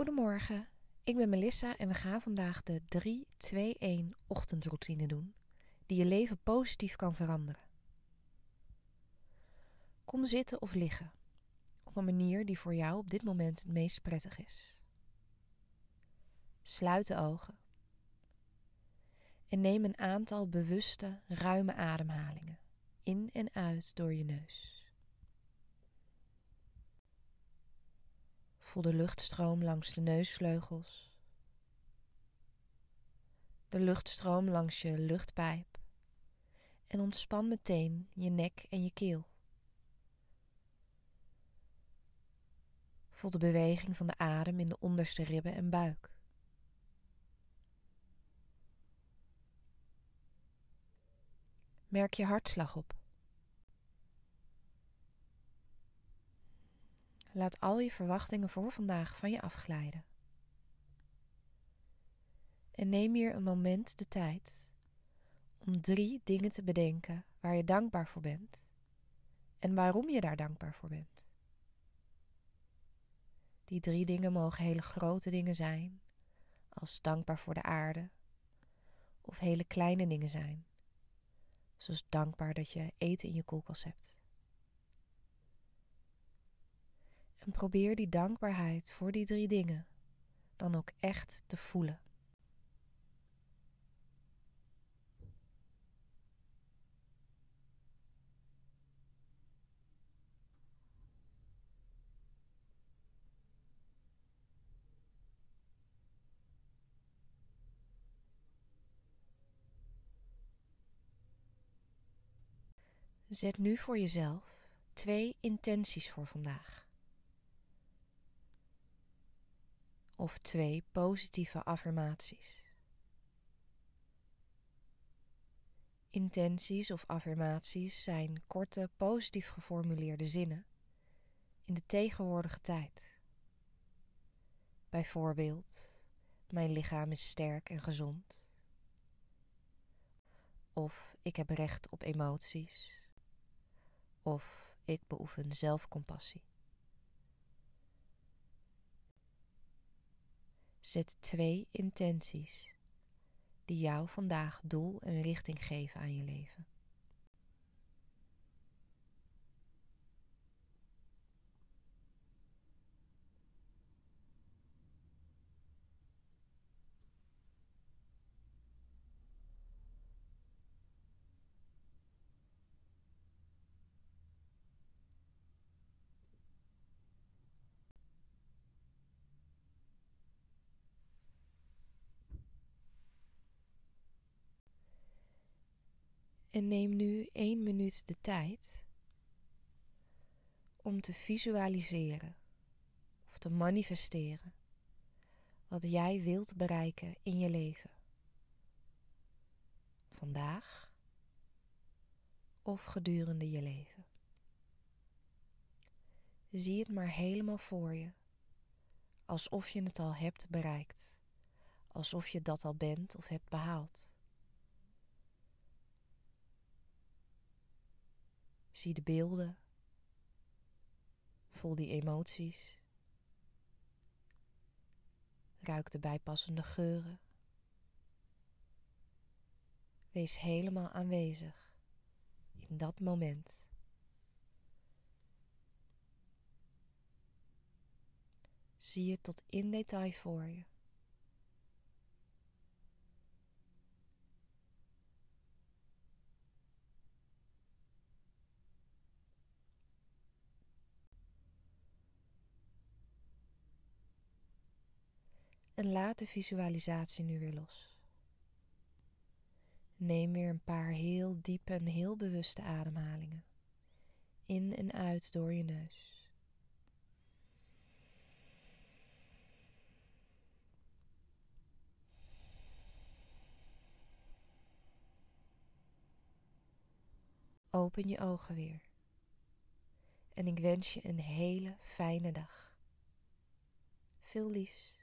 Goedemorgen, ik ben Melissa en we gaan vandaag de 3-2-1 ochtendroutine doen, die je leven positief kan veranderen. Kom zitten of liggen, op een manier die voor jou op dit moment het meest prettig is. Sluit de ogen en neem een aantal bewuste, ruime ademhalingen in en uit door je neus. Voel de luchtstroom langs de neusvleugels. De luchtstroom langs je luchtpijp. En ontspan meteen je nek en je keel. Voel de beweging van de adem in de onderste ribben en buik. Merk je hartslag op. Laat al je verwachtingen voor vandaag van je afglijden. En neem hier een moment de tijd om drie dingen te bedenken waar je dankbaar voor bent en waarom je daar dankbaar voor bent. Die drie dingen mogen hele grote dingen zijn, als dankbaar voor de aarde, of hele kleine dingen zijn, zoals dankbaar dat je eten in je koelkast hebt. En probeer die dankbaarheid voor die drie dingen dan ook echt te voelen. Zet nu voor jezelf twee intenties voor vandaag. Of twee positieve affirmaties. Intenties of affirmaties zijn korte, positief geformuleerde zinnen in de tegenwoordige tijd. Bijvoorbeeld, mijn lichaam is sterk en gezond. Of ik heb recht op emoties. Of ik beoefen zelfcompassie. Zet twee intenties die jou vandaag doel en richting geven aan je leven. En neem nu één minuut de tijd om te visualiseren of te manifesteren wat jij wilt bereiken in je leven. Vandaag of gedurende je leven. Zie het maar helemaal voor je, alsof je het al hebt bereikt, alsof je dat al bent of hebt behaald. Zie de beelden. Voel die emoties. Ruik de bijpassende geuren. Wees helemaal aanwezig in dat moment. Zie je tot in detail voor je. En laat de visualisatie nu weer los. Neem weer een paar heel diepe en heel bewuste ademhalingen. In en uit door je neus. Open je ogen weer. En ik wens je een hele fijne dag. Veel liefs.